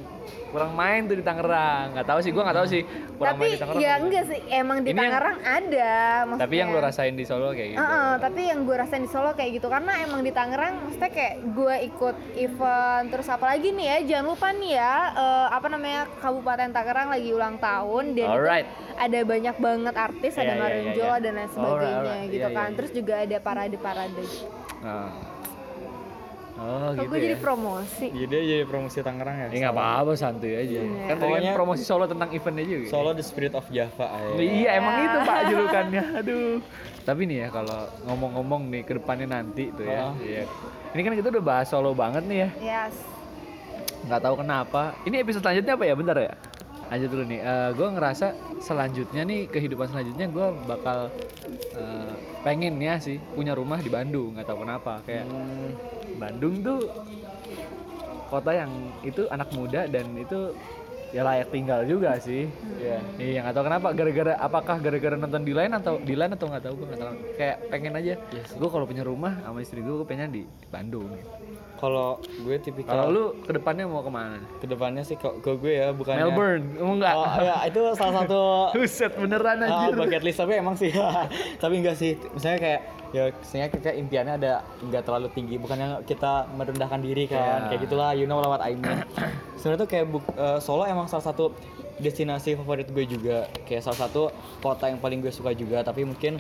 B: kurang main tuh di Tangerang. Nggak tahu sih, gua nggak tahu sih. Kurang
A: tapi
B: main di Tangerang.
A: ya enggak sih emang di
B: Ini yang-
A: Tangerang ada maksudnya
B: Tapi yang lu rasain di Solo kayak gitu.
A: Heeh, tapi yang gue rasain di Solo kayak gitu karena emang di Tangerang maksudnya kayak gue ikut event terus apalagi nih ya jangan lupa nih ya eh, apa namanya Kabupaten Tangerang lagi ulang tahun dan itu
B: Alright.
A: ada banyak banget artis
B: Iya,
A: ada Marion
B: iya,
A: Jola
B: iya.
A: dan lain sebagainya
B: alright.
A: gitu
B: Iya,
A: kan
B: iya,
A: terus juga ada parade-parade
B: Nah. Oh,
A: Kok
B: gitu
A: gue
B: ya.
A: jadi promosi
C: jadi jadi promosi Tangerang ya
B: Ya nggak apa-apa santuy aja.
A: Iya.
B: Kan tadi
C: Pokoknya-
B: kan promosi Solo tentang eventnya juga.
C: Solo the spirit of Java aja.
B: Iya emang itu pak julukannya. <laughs> Aduh. Tapi nih ya kalau ngomong-ngomong nih ke depannya nanti tuh ya.
C: Oh.
B: Iya. Ini kan kita udah bahas Solo banget nih ya.
A: yes
B: Nggak tahu kenapa. Ini episode selanjutnya apa ya? Bentar ya. Lanjut dulu nih. gue ngerasa selanjutnya nih kehidupan selanjutnya gue bakal eh, pengen ya sih punya rumah di Bandung. Nggak tahu kenapa. Kayak Bandung tuh kota yang itu anak muda dan itu ya layak tinggal juga sih.
C: Iya.
B: Iya nggak tahu kenapa gara-gara apakah gara-gara nonton di lain atau di lain atau nggak tahu gue nggak tahu. Kayak pengen aja. Gue kalau punya rumah sama istri gue gue pengen di Bandung.
C: Kalau gue tipikal
B: kalau lu ke depannya mau ke
C: mana? Ke depannya sih kok ke gue ya bukannya
B: Melbourne oh enggak
C: Oh ya itu salah satu <laughs>
B: Buset beneran
C: Ah,
B: anjir.
C: bucket list tapi emang sih <laughs> tapi enggak sih. Misalnya kayak ya misalnya kita impiannya ada enggak terlalu tinggi bukannya kita merendahkan diri kan
B: Iya.
C: kayak gitulah you know lah what I mean sebenarnya tuh kayak buk- eh, Solo emang salah satu destinasi favorit gue juga kayak salah satu kota yang paling gue suka juga tapi mungkin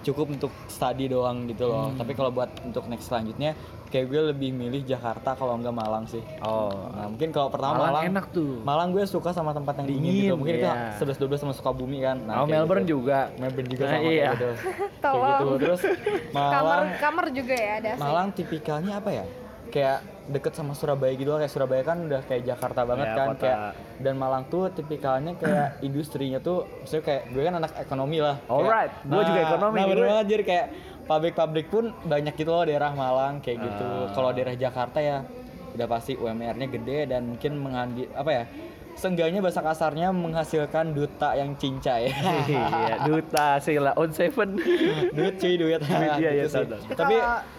C: cukup untuk study doang gitu loh
B: Hmm.
C: tapi kalau buat untuk next selanjutnya kayak gue lebih milih Jakarta kalau enggak Malang sih
B: oh
C: nah mungkin kalau pertama
B: Malang
C: Malang,
B: enak tuh
C: Malang gue suka sama tempat yang dingin,
B: Dingin,
C: gitu. Mungkin
B: iya.
C: itu 11 12 sama Sukabumi kan.
B: oh
C: kayak
B: Melbourne
C: gitu.
B: juga
C: Melbourne juga
B: Nah,
C: sama
B: iya.
C: kayak gitu. <laughs> kayak gitu. Terus <laughs>
A: kamar
C: Malang
A: kamar juga ya ada sih.
C: Malang tipikalnya apa ya? Kayak deket sama Surabaya gitu loh. Kayak Surabaya kan udah kayak Jakarta banget
B: Iya,
C: kan
B: kota.
C: kayak dan Malang tuh tipikalnya kayak <clears throat> industrinya tuh maksudnya kayak gue kan anak ekonomi lah.
B: Alright, gue juga ekonomi,
C: Nah, bener
B: gue-
C: banget jadi kayak pabrik-pabrik pun banyak gitu loh daerah Malang kayak gitu.
B: Ah.
C: Kalau daerah Jakarta ya udah pasti UMR-nya gede dan mungkin mengandi apa ya? Seenggaknya bahasa kasarnya menghasilkan duta yang cincai. <laughs>
B: iya duta sila on seven <laughs>
C: duit cuy duit.
B: iya, iya.
C: Tapi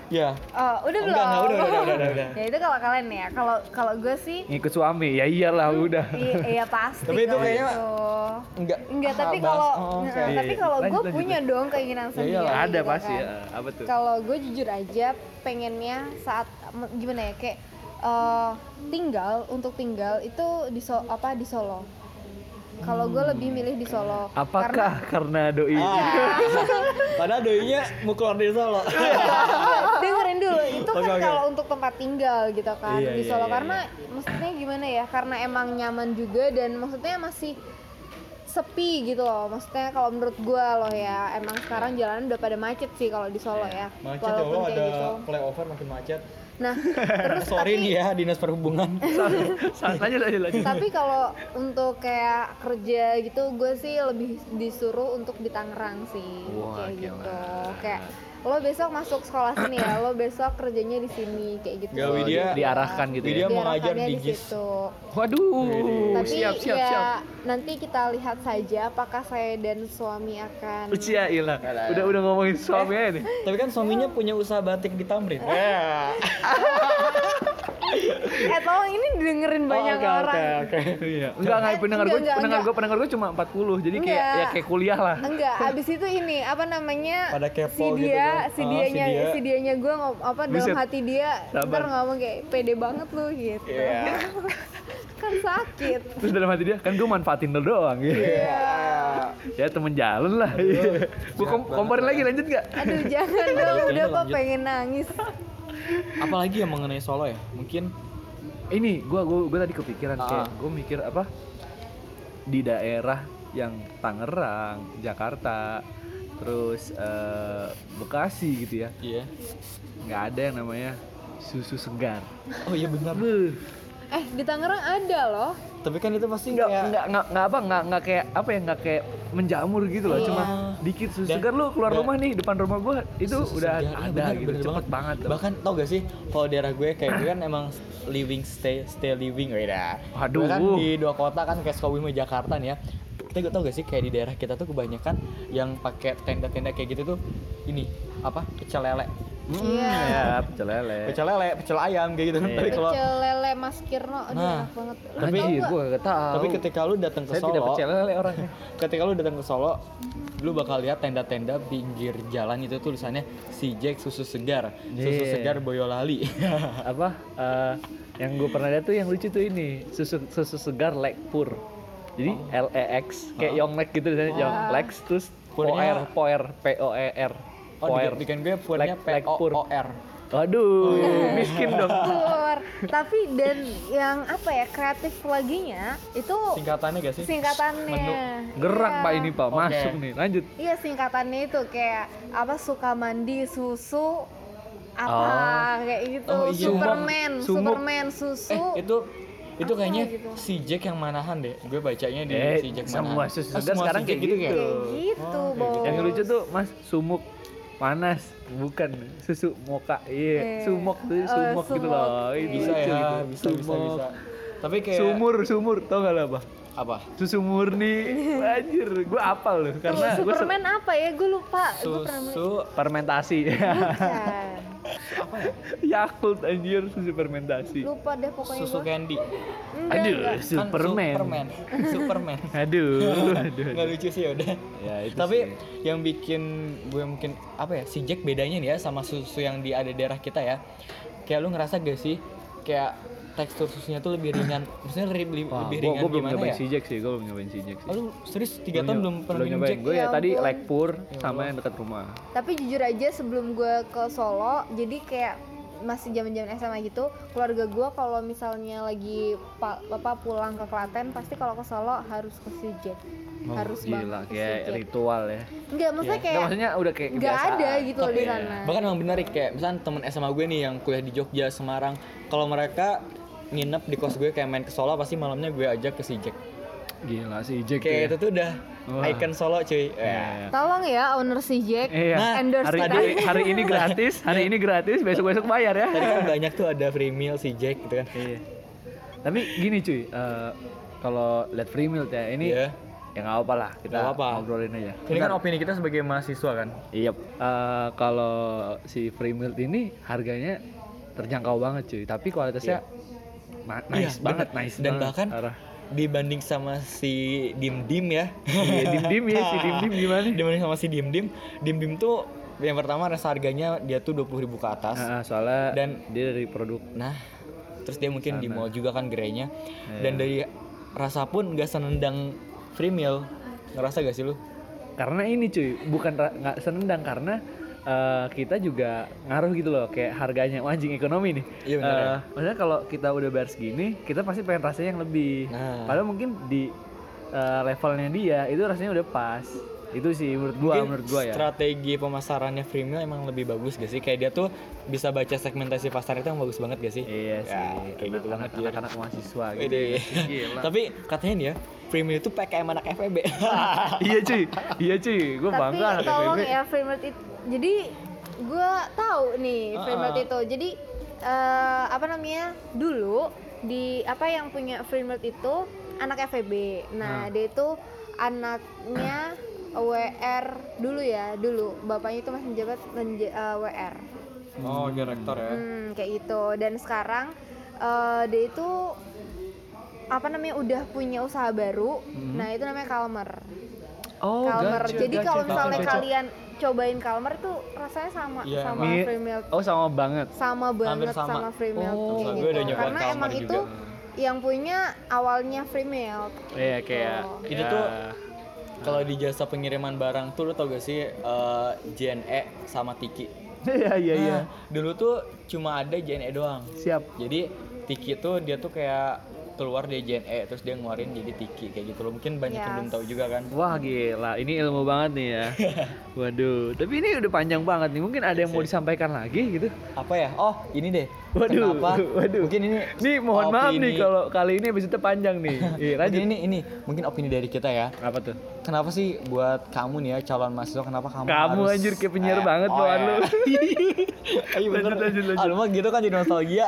C: ya
A: Oh, udah belum?
C: enggak, udah, udah, udah, udah, udah.
A: ya itu kalau kalian ya. Kalau kalau gue sih
B: ngikut suami ya iyalah udah
A: iya, iya pasti.
C: Tapi itu
A: kalau
C: kayaknya- enggak
A: Enggak,
C: ah,
A: tapi
C: bahas-
A: kalau
C: oh, kayak-
A: tapi
B: Iya,
A: kalau
B: iya.
A: gue punya dong keinginan
C: Ya
A: sendiri.
B: ada
A: gitu
B: pasti
A: kan.
B: ya apa tuh
A: Kalau gue jujur aja pengennya saat gimana ya kayak eh, tinggal untuk tinggal itu di So- apa di Solo. Kalau gue lebih milih di Solo. Karena
B: apakah karena, doi
C: Ah. <laughs> Padahal doinya mau keluar dari Solo.
A: dengerin dulu itu kan
C: oke.
A: kalau untuk tempat tinggal gitu kan
B: Iya,
A: di
B: iya,
A: Solo
B: iya,
A: karena maksudnya gimana ya karena emang nyaman juga dan maksudnya masih sepi gitu loh. Maksudnya kalau menurut gua loh ya emang sekarang jalanan udah pada macet sih kalau di Solo ya.
C: Macet
A: walaupun
C: loh
A: kayak
C: ada
A: gitu.
C: flyover makin macet.
A: nah <laughs> terus
C: Sorry
A: tapi
C: nih ya dinas perhubungan. <laughs>
B: lanjut lanjut lanjut.
A: Tapi kalau untuk kayak kerja gitu gue sih lebih disuruh untuk di Tangerang sih.
B: Wah,
A: kayak gitu.
B: Gila.
A: kayak lo besok masuk sekolah sini ya lo besok kerjanya di sini kayak gitu.
C: Gak, Widya-
B: di- diarahkan gitu
C: Widya
B: ya
C: mau ngajar di GIS.
A: situ.
B: waduh.
A: Tapi
B: siap siap
A: ya
B: siap.
A: nanti kita lihat saja apakah saya dan suami akan
B: Ucia ilah udah udah ngomongin suami aja nih.
C: Tapi kan suaminya punya usaha batik di Tamrin. <laughs> <laughs>
A: Eh tolong ini didengerin banyak
C: Oh, oke,
A: orang.
C: Oke, oke.
B: iya <laughs> enggak enggak pendengar gue pendengar gue pendengar gue cuma 40 jadi kayak ya kayak kuliah lah
A: Enggak, <laughs> abis itu ini apa namanya?
C: Pada kepo
A: si
C: gitu
A: dia,
C: kan.
A: si
C: Oh,
A: dianya,
C: si dia.
A: si dianya gue apa dalam
B: Buset.
A: hati dia
B: Sabar.
A: ntar ngomong kayak pede banget lu gitu.
C: Iya.
A: kan sakit.
B: terus dalam hati dia kan gue manfaatin lo doang gitu
A: Iya.
B: ya temen jalan lah gue kom komporin lagi lanjut gak
A: Aduh jangan dong, udah kok pengen nangis.
C: Apalagi yang mengenai Solo ya? Mungkin
B: ini gua gua gua tadi kepikiran
C: Ah.
B: kayak gua mikir apa di daerah yang Tangerang, Jakarta, terus eh, Bekasi gitu ya,
C: iya.
B: nggak ada yang namanya susu segar.
C: Oh iya benar.
A: Eh di Tangerang ada loh.
C: Tapi kan itu pasti
B: Nggak,
C: kayak
B: nggak, nggak, nggak apa, nggak, nggak kayak apa ya, nggak kayak menjamur gitu loh,
C: Iya.
B: cuma dikit susu
C: Dan-
B: segar lu keluar
C: dan-
B: rumah nih depan rumah gua itu
C: Susu
B: udah
C: segar, iya,
B: ada
C: bener,
B: gitu,
C: bener
B: cepet banget. tau.
C: Bahkan tau gak sih kalau daerah gue kayak gue kan emang living stay stay living beda.
B: Waduh.
C: Gue kan di dua kota kan kayak Sukabumi sama Jakarta nih ya. Kita gak tau gak sih kayak di daerah kita tuh kebanyakan yang pakai tenda-tenda kayak gitu tuh ini apa pecel lele.
B: Hmm,
A: Iya.
B: ya, pecel lele.
C: Pecel lele, pecel ayam kayak gitu.
B: Iya.
C: Tapi kalau
A: Pecel lele Mas Kirno, aduh
C: Nah,
A: enak banget. Lu
C: tapi-
B: gua gak tahu.
C: tapi ketika lu datang ke
B: saya
C: Solo,
B: tidak pecel lele orangnya. <laughs>
C: ketika lu datang ke Solo, lu bakal lihat tenda-tenda pinggir jalan itu tulisannya si Jack susu segar, susu
B: Yeah.
C: segar Boyolali. <laughs>
B: apa eh, yang gue pernah lihat tuh yang lucu tuh ini susu susu segar Lekpur jadi L E X kayak Yonglek gitu misalnya Yonglex terus
C: Purnya-
B: Poer Poer P O E R
C: Oh,
B: Poer
C: bikin, bikin gue punya
B: Lek-
C: P O. O R.
B: waduh miskin dong <laughs>
A: keluar tapi dan yang apa ya kreatif laginya itu
C: Singkatannya gak sih?
A: singkatannya
C: Menu.
B: gerak
A: Iya.
B: pak ini pak masuk nih lanjut
A: iya singkatannya itu kayak apa suka mandi susu apa kayak gitu
C: Oh, iya.
A: Superman
B: Sumuk.
A: Superman susu
C: Eh, itu itu
A: Apa
C: kayaknya
A: gitu?
C: si Jack yang manahan deh. Gue bacanya di
B: Eh,
C: si Jack
B: semua
C: manahan.
B: susu
C: Ah,
B: segar
C: semua
B: sekarang
C: si
B: kayak
C: Jack
B: gitu.
A: kayak gitu
C: Oh, kayak gitu.
A: bos
B: yang lucu tuh mas sumuk panas bukan. Susu moka iya
A: Eh,
B: sumok tuh
A: oh,
B: sumok gitu loh. Ini
C: Bisa ya,
B: gitu.
C: bisa bisa
B: Sumok.
C: bisa. Tapi kayak
B: Sumur, sumur, tau gak lo apa?
C: apa?
B: Susu murni, <laughs> anjir, gue apal loh. Karena gue
A: Superman apa ya? Gue lupa. Gue pernah
C: Susu <laughs>
B: fermentasi.
A: Bukan.
B: Yakult anjir susu fermentasi.
A: lupa deh pokoknya
C: susu
A: gua.
C: candy.
A: Enggak,
B: Aduh,
A: enggak.
C: Kan
B: Superman.
C: Superman. Superman. <laughs>
B: Aduh, aduh.
C: Nggak lucu sih udah.
B: Ya, itu
C: Tapi
B: sih.
C: yang bikin gue mungkin apa ya si Jack bedanya nih ya sama susu yang di ada daerah kita ya. Kayak lu ngerasa gak sih kayak tekstur susunya tuh lebih ringan. Maksudnya lebih,
B: Wah,
C: lebih
B: gua,
C: ringan
B: gua belum
C: gimana
B: nyobain
C: ya?
B: si Jack sih, gue belum nyobain si Jack sih.
C: Lu serius 3 tahun belum pernah minum Jack?
B: Gue ya,
A: Ya
B: tadi. Lekpur sama yang dekat rumah.
A: tapi jujur aja sebelum gue ke Solo jadi kayak masih zaman-zaman SMA gitu keluarga gue kalau misalnya lagi pa, apa pulang ke Klaten pasti kalau ke Solo harus ke Sijek
B: Oh,
A: harus
B: gila,
A: banget
B: kayak
A: Sijek.
B: ritual ya.
A: enggak maksudnya
B: Nggak,
A: kayak
B: maksudnya udah kayak
A: nggak ada gitu loh di sana
C: Bahkan emang benar kayak misalnya temen SMA gue nih yang kuliah di Jogja, Semarang, kalau mereka nginep di kos gue kayak main ke Solo pasti malamnya gue ajak ke si Jack.
B: Gila si Jack
C: Kayak
B: ya.
C: itu tuh udah
B: Wah.
C: icon Solo cuy.
B: Iya,
C: Ya.
B: iya.
A: tolong ya owner Sijek
B: Iya.
C: Nah,
A: endorse
B: hari
A: kita
B: ini hari ini gratis, <laughs> hari ini gratis, besok-besok bayar ya.
C: Tadi kan <laughs> banyak tuh ada free meal si Jack gitu kan.
B: Iya. Tapi gini cuy, eh, kalau lihat free meal ya ini
C: Iya.
B: ya nggak apa lah kita
C: apa-apa.
B: ngobrolin aja.
C: Ini kan opini kita sebagai mahasiswa kan.
B: Iya. eh, kalau si free meal ini harganya terjangkau banget cuy, tapi kualitasnya ma- nice
C: Iya,
B: banget,
C: bener.
B: nice
C: Dan
B: banget.
C: bahkan
B: Parah.
C: dibanding sama si Dim Dim ya.
B: Iya, dim dim ya si dim dim gimana? <laughs>
C: dibanding sama si Dim Dim, Dim Dim tuh yang pertama rasa harganya dia tuh 20.000 ribu ke atas.
B: Ah, soalnya
C: Dan-
B: dia dari produk
C: Nah, terus dia mungkin di
B: Sana.
C: mall juga kan gerainya.
B: Iya.
C: Dan dari rasa pun gak senendang free meal. Ngerasa gak sih lu?
B: karena ini cuy bukan nggak senendang karena eh, kita juga ngaruh gitu loh kayak harganya Wah, anjing ekonomi nih
C: Iya, bener ya.
B: Eh, maksudnya kalau kita udah bayar segini kita pasti pengen rasanya yang lebih
C: Nah.
B: padahal mungkin di eh, levelnya dia itu rasanya udah pas itu sih menurut gua
C: Mungkin
B: menurut gua ya
C: Strategi pemasarannya free meal emang lebih bagus gak sih? Kayak dia tuh bisa baca segmentasi pasar itu yang bagus banget gak sih?
B: iya sih
C: Ya, kayak gitu banget dia.
B: anak-anak mahasiswa gitu. Gila.
C: Tapi katanya nih ya, free meal itu PKM anak FEB. <laughs>
B: iya cuy iya cuy gua
A: tapi
B: bangga anak
A: tolong
B: FEB.
A: ya Framework itu jadi gue tahu nih Framework
C: ah.
A: itu jadi eh, apa namanya dulu di apa yang punya Framework itu anak FEB nah dia itu anaknya WR dulu ya dulu bapaknya itu masih menjabat menja- eh, WR
C: oh, direktor ya.
A: Hmm, kayak gitu. Dan sekarang eh, dia itu apa namanya udah punya usaha baru. Nah itu namanya Kalmer.
B: oh
A: Kalmer.
B: gacor,
A: Jadi kalau misalnya
B: gacor.
A: kalian cobain Kalmer itu rasanya sama
C: Iya,
A: sama
B: Mi-
A: free milk.
B: oh sama banget
A: Sama banget
C: sama.
A: sama. free milk
C: Oh, gue udah
A: gitu.
C: nyobain
A: Karena
C: Kalmer
A: emang
C: juga.
A: itu yang punya awalnya free milk.
B: iya kayak
C: Itu
B: ya,
C: tuh Kalau di jasa pengiriman barang tuh lu tau gak sih eh, JNE sama Tiki?
B: iya iya iya
C: Nah, dulu tuh cuma ada JNE doang.
B: siap
C: Jadi Tiki tuh dia tuh kayak keluar dari JNE terus dia ngeluarin jadi Tiki kayak gitu loh. Mungkin banyak yang
A: Yes.
C: belum tahu juga kan.
B: Wah gila, ini ilmu banget nih ya. <laughs> Waduh, tapi ini udah panjang banget nih. Mungkin ada yang mau disampaikan lagi gitu.
C: Apa ya? Oh, ini deh.
B: Waduh,
C: Kenapa? <laughs>
B: waduh.
C: Mungkin ini
B: Nih mohon maaf nih
C: opini-
B: kalau kali ini episode panjang nih. <laughs> Iya, lanjut.
C: ini ini mungkin opini dari kita ya.
B: Apa tuh?
C: Kenapa sih buat kamu nih ya calon mahasiswa kenapa kamu
B: Kamu
C: harus
B: anjir kayak penyiar
C: Eh,
B: banget
C: oh
B: bawaan lu.
C: Ayo bener.
B: Lanjut, lanjut, lanjut.
C: Ah, lu mah gitu kan jadi nostalgia.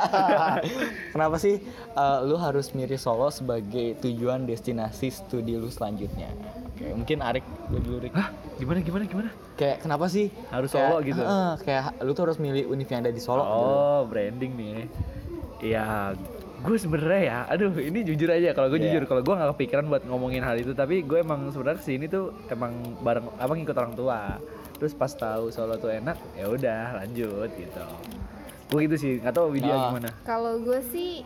C: Kenapa sih eh, lu harus milih Solo sebagai tujuan destinasi studi lu selanjutnya? Oke, mungkin Arik lu dulu Rik.
B: Hah? Gimana gimana gimana?
C: Kayak kenapa sih
B: Harus
C: kayak-
B: Solo gitu?
C: Heeh, kayak lu tuh harus milih univ yang ada di Solo. gitu.
B: Oh, branding nih. Iya, gue sebenarnya ya, aduh ini jujur aja kalau gue
C: Iya.
B: jujur kalau gue nggak kepikiran buat ngomongin hal itu, tapi gue emang sebenarnya ke sini tuh emang bareng apa ngikut orang tua. Terus pas tahu Solo tuh enak, ya udah lanjut gitu. Gue gitu sih, nggak tahu Widya
C: Nah.
B: gimana.
A: Kalau gue sih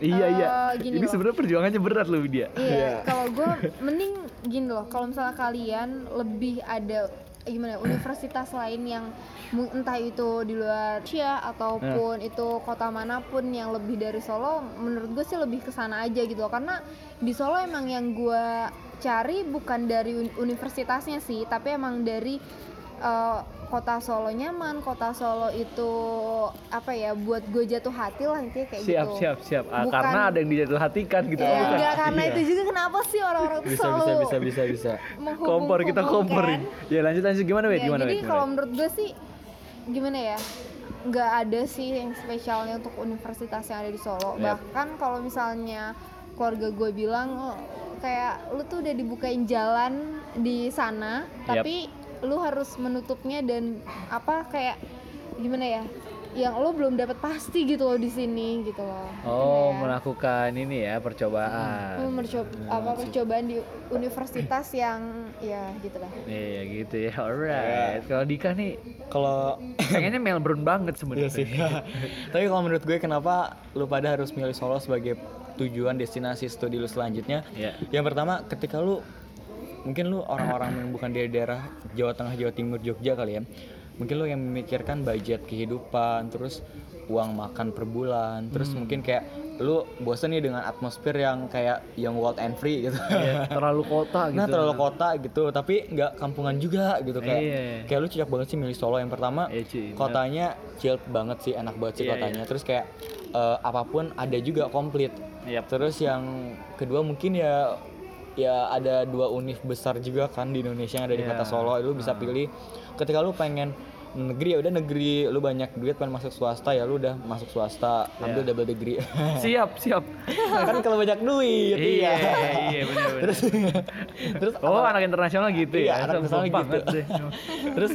B: Iya iya,
A: Eh, gini
B: ini sebenarnya perjuangannya berat loh Widya.
A: Iya, kalau gue mending gini loh, kalau misalnya kalian lebih ada gimana ya, universitas lain yang entah itu di luar Asia ataupun itu kota mana pun yang lebih dari Solo, menurut gue sih lebih ke sana aja gitu loh. Karena di Solo emang yang gue cari bukan dari uni- universitasnya sih, tapi emang dari eh, kota Solo nyaman, kota Solo itu apa ya buat gue jatuh hati lah intinya kayak
B: Siap
A: gitu.
B: siap siap. Ah,
A: Bukan-
B: karena ada yang dijatuh hatikan gitu.
A: Ya,
B: bukan?
A: enggak karena
C: Iya.
A: itu juga kenapa sih orang-orang
C: Bisa
A: selalu
C: bisa bisa bisa bisa.
B: Kompor kita komporin. Ya lanjut lanjut gimana Wid?
A: Ya,
B: Gimana
A: jadi kalau menurut gue sih gimana ya? nggak ada sih yang spesialnya untuk universitas yang ada di Solo.
B: Yap.
A: Bahkan kalau misalnya keluarga gue bilang "Oh, kayak lu tuh udah dibukain jalan di sana,
B: Yap.
A: tapi lu harus menutupnya dan apa kayak gimana ya? Yang lu belum dapat pasti gitu loh di sini gitu loh.
B: Oh,
A: Kayak,
B: melakukan ini ya percobaan.
A: lu mercoba apa percobaan di universitas yang ya gitu lah.
B: Iya gitu ya, alright. Kalau Dika nih
C: Kalau
B: pengennya Melbourne banget sebenarnya.
C: Iya sih. <laughs> Tapi kalau menurut gue kenapa lu pada harus milih Solo sebagai tujuan destinasi studi lu selanjutnya?
B: Iya.
C: Yang pertama ketika lu mungkin lu orang-orang yang bukan dari daerah Jawa Tengah, Jawa Timur, Jogja kali ya. Mungkin lu yang memikirkan budget kehidupan, terus uang makan per bulan, terus mungkin kayak lu bosen nih dengan atmosfer yang kayak yang wild and free gitu.
B: Iya, terlalu kota gitu.
C: Nah terlalu kota gitu, tapi nggak kampungan juga gitu kayak
B: Iya.
C: kayak lu cocok banget sih milih Solo yang pertama
B: Iya, cuy,
C: kotanya chill banget sih, enak banget sih
B: Iya,
C: kotanya. Terus kayak eh, apa pun ada juga komplit.
B: Yap.
C: Terus yang kedua mungkin ya ya ada dua univ besar juga kan di Indonesia yang ada di
B: Iya.
C: kota Solo. Lu bisa pilih ketika lu pengen negeri ya udah negeri lu banyak duit pengen masuk swasta ya lu udah masuk swasta ambil
B: Iya.
C: double degree <laughs>
B: Siap, siap.
C: kan kalau banyak duit
B: iya, iya benar benar.
C: terus terus
B: Oh, anak internasional gitu
C: Iya,
B: ya.
C: anak internasional gitu. Terus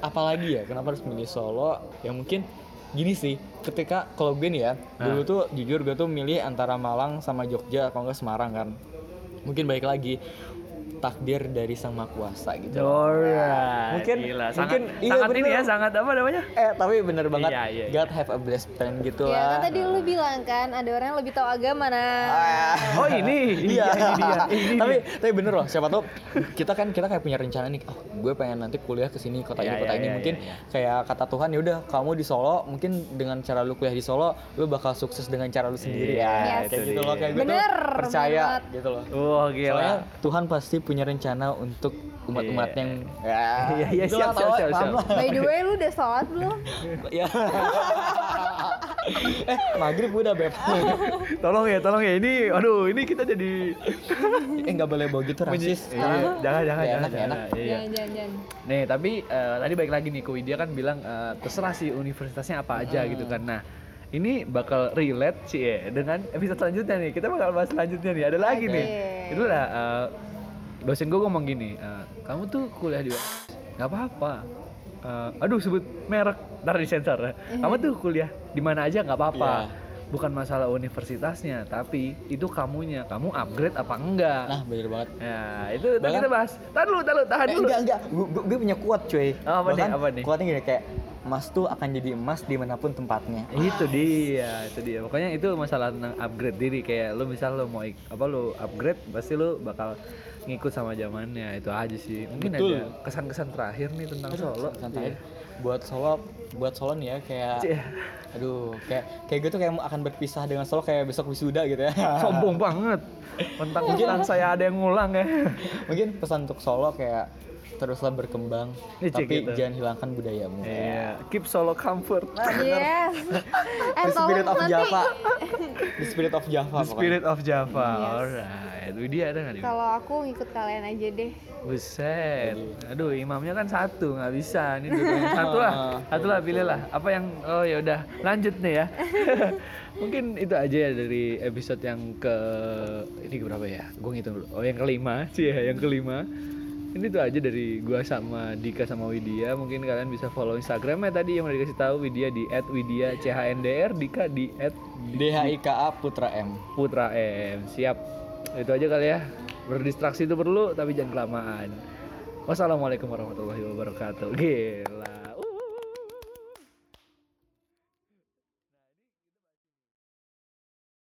C: apalagi ya kenapa harus milih Solo? Ya mungkin gini sih, ketika kalau gue nih ya, dulu tuh jujur gue tuh milih antara Malang sama Jogja kalau nggak Semarang kan. Mungkin baik lagi takdir dari sang maha kuasa gitu.
B: Alright.
C: Mungkin-
B: Gila, sangat,
C: mungkin iya,
B: sangat ini
C: bener.
B: ya, sangat apa namanya?
C: Eh tapi bener banget,
B: Iya, iya, iya.
C: God have a blessed plan gitu
A: Ya kan
C: lah.
A: tadi lu bilang kan ada orang yang lebih tahu agama nah.
B: Oh ini, <laughs> iya ini dia. Ini
C: tapi
B: dia.
C: tapi bener loh siapa tahu kita kan kita kayak punya rencana nih oh gue pengen nanti kuliah ke sini kota ini
B: Iya,
C: kota
B: iya,
C: ini
B: iya,
C: mungkin
B: iya,
C: kayak kata Tuhan ya udah kamu di Solo mungkin dengan cara lu kuliah di Solo lu bakal sukses dengan cara lu sendiri
B: Iya,
C: ya
A: itu
C: kayak gitu loh kayak gue tuh
A: Bener,
C: percaya gitu loh
B: Wah
C: soalnya
B: gila.
C: Tuhan pasti punya rencana untuk umat-umat
B: Iya.
C: yang <laughs> ya gitu
B: siap, siap, siap, siap.
A: By the way lu udah sholat belum? <laughs>
C: ya <laughs> eh maghrib udah beb
B: Tolong ya, tolong ya. Ini, aduh, ini kita jadi.
C: eh nggak boleh bawa gitu rasis
B: Iya, jangan, jangan,
C: Ya,
B: jangan,
C: enak,
B: jangan.
C: enak.
B: Iya.
A: Jangan, jangan, jangan.
B: Nih, tapi eh, tadi baik lagi nih, Ko Widya kan bilang eh, terserah sih universitasnya apa aja
C: Hmm.
B: gitu kan. Nah, ini bakal relate sih ya dengan episode selanjutnya nih. Kita bakal bahas selanjutnya nih. Ada lagi nih.
A: Oke.
B: Itu lah eh, dosen gue ngomong gini, eh, kamu tuh kuliah di nggak apa-apa. Eh, aduh sebut merek, ntar disensor. ya. Kamu tuh kuliah di mana aja nggak apa-apa.
C: Iya.
B: Bukan masalah universitasnya, tapi itu kamunya. Kamu upgrade apa enggak?
C: nah bener banget
B: Ya, itu
C: Bahkan-
B: kita bahas. Tahan dulu, tahan dulu, tahan
C: Eh,
B: dulu.
C: enggak enggak, gue, gue punya kuat cuy.
B: Oh, apa nih, apa nih?
C: Kuatnya gini kayak emas tuh akan jadi emas di mana pun tempatnya.
B: itu dia itu dia pokoknya itu masalah tentang upgrade diri kayak lu misal lu mau apa lu upgrade pasti lu bakal ngikut sama zamannya itu aja sih mungkin
C: Betul.
B: ada kesan-kesan terakhir nih tentang Solo
C: Santai.
B: Iya.
C: Buat Solo, buat Solo nih ya kayak
B: Cie,
C: aduh, kayak kayak gue tuh kayak akan berpisah dengan Solo kayak besok wisuda gitu ya. <laughs>
B: sombong banget. Mentang-mentang saya ada yang ngulang ya. <laughs>
C: Mungkin pesan untuk Solo kayak teruslah berkembang,
B: Ih, cik,
C: tapi
B: gitu.
C: jangan hilangkan budayamu.
B: iya keep Solo comfort
A: Yes. <laughs> <laughs>
C: The spirit of Java. The spirit of Java.
B: the spirit of Java
A: Yes.
B: alright Widya ada nggak nih
A: kalau aku ngikut kalian aja deh.
B: Buset, aduh imamnya kan satu nggak bisa, ini dua <laughs> satu lah, satu lah pilih lah. Apa yang oh ya udah lanjut nih ya. Mungkin itu aja ya dari episode yang ke ini berapa ya? Gue ngitung dulu. Oh yang kelima sih ya, yang kelima. Ini tuh aja dari gua sama Dika sama Widya. Mungkin kalian bisa follow Instagramnya tadi yang udah dikasih tahu Widya di @widya_chandr, Dika di
C: DHIKA Putra M.
B: @putra m. Siap. Itu aja kali ya. Berdistraksi itu perlu tapi jangan kelamaan. Wassalamualaikum warahmatullahi wabarakatuh. Gila.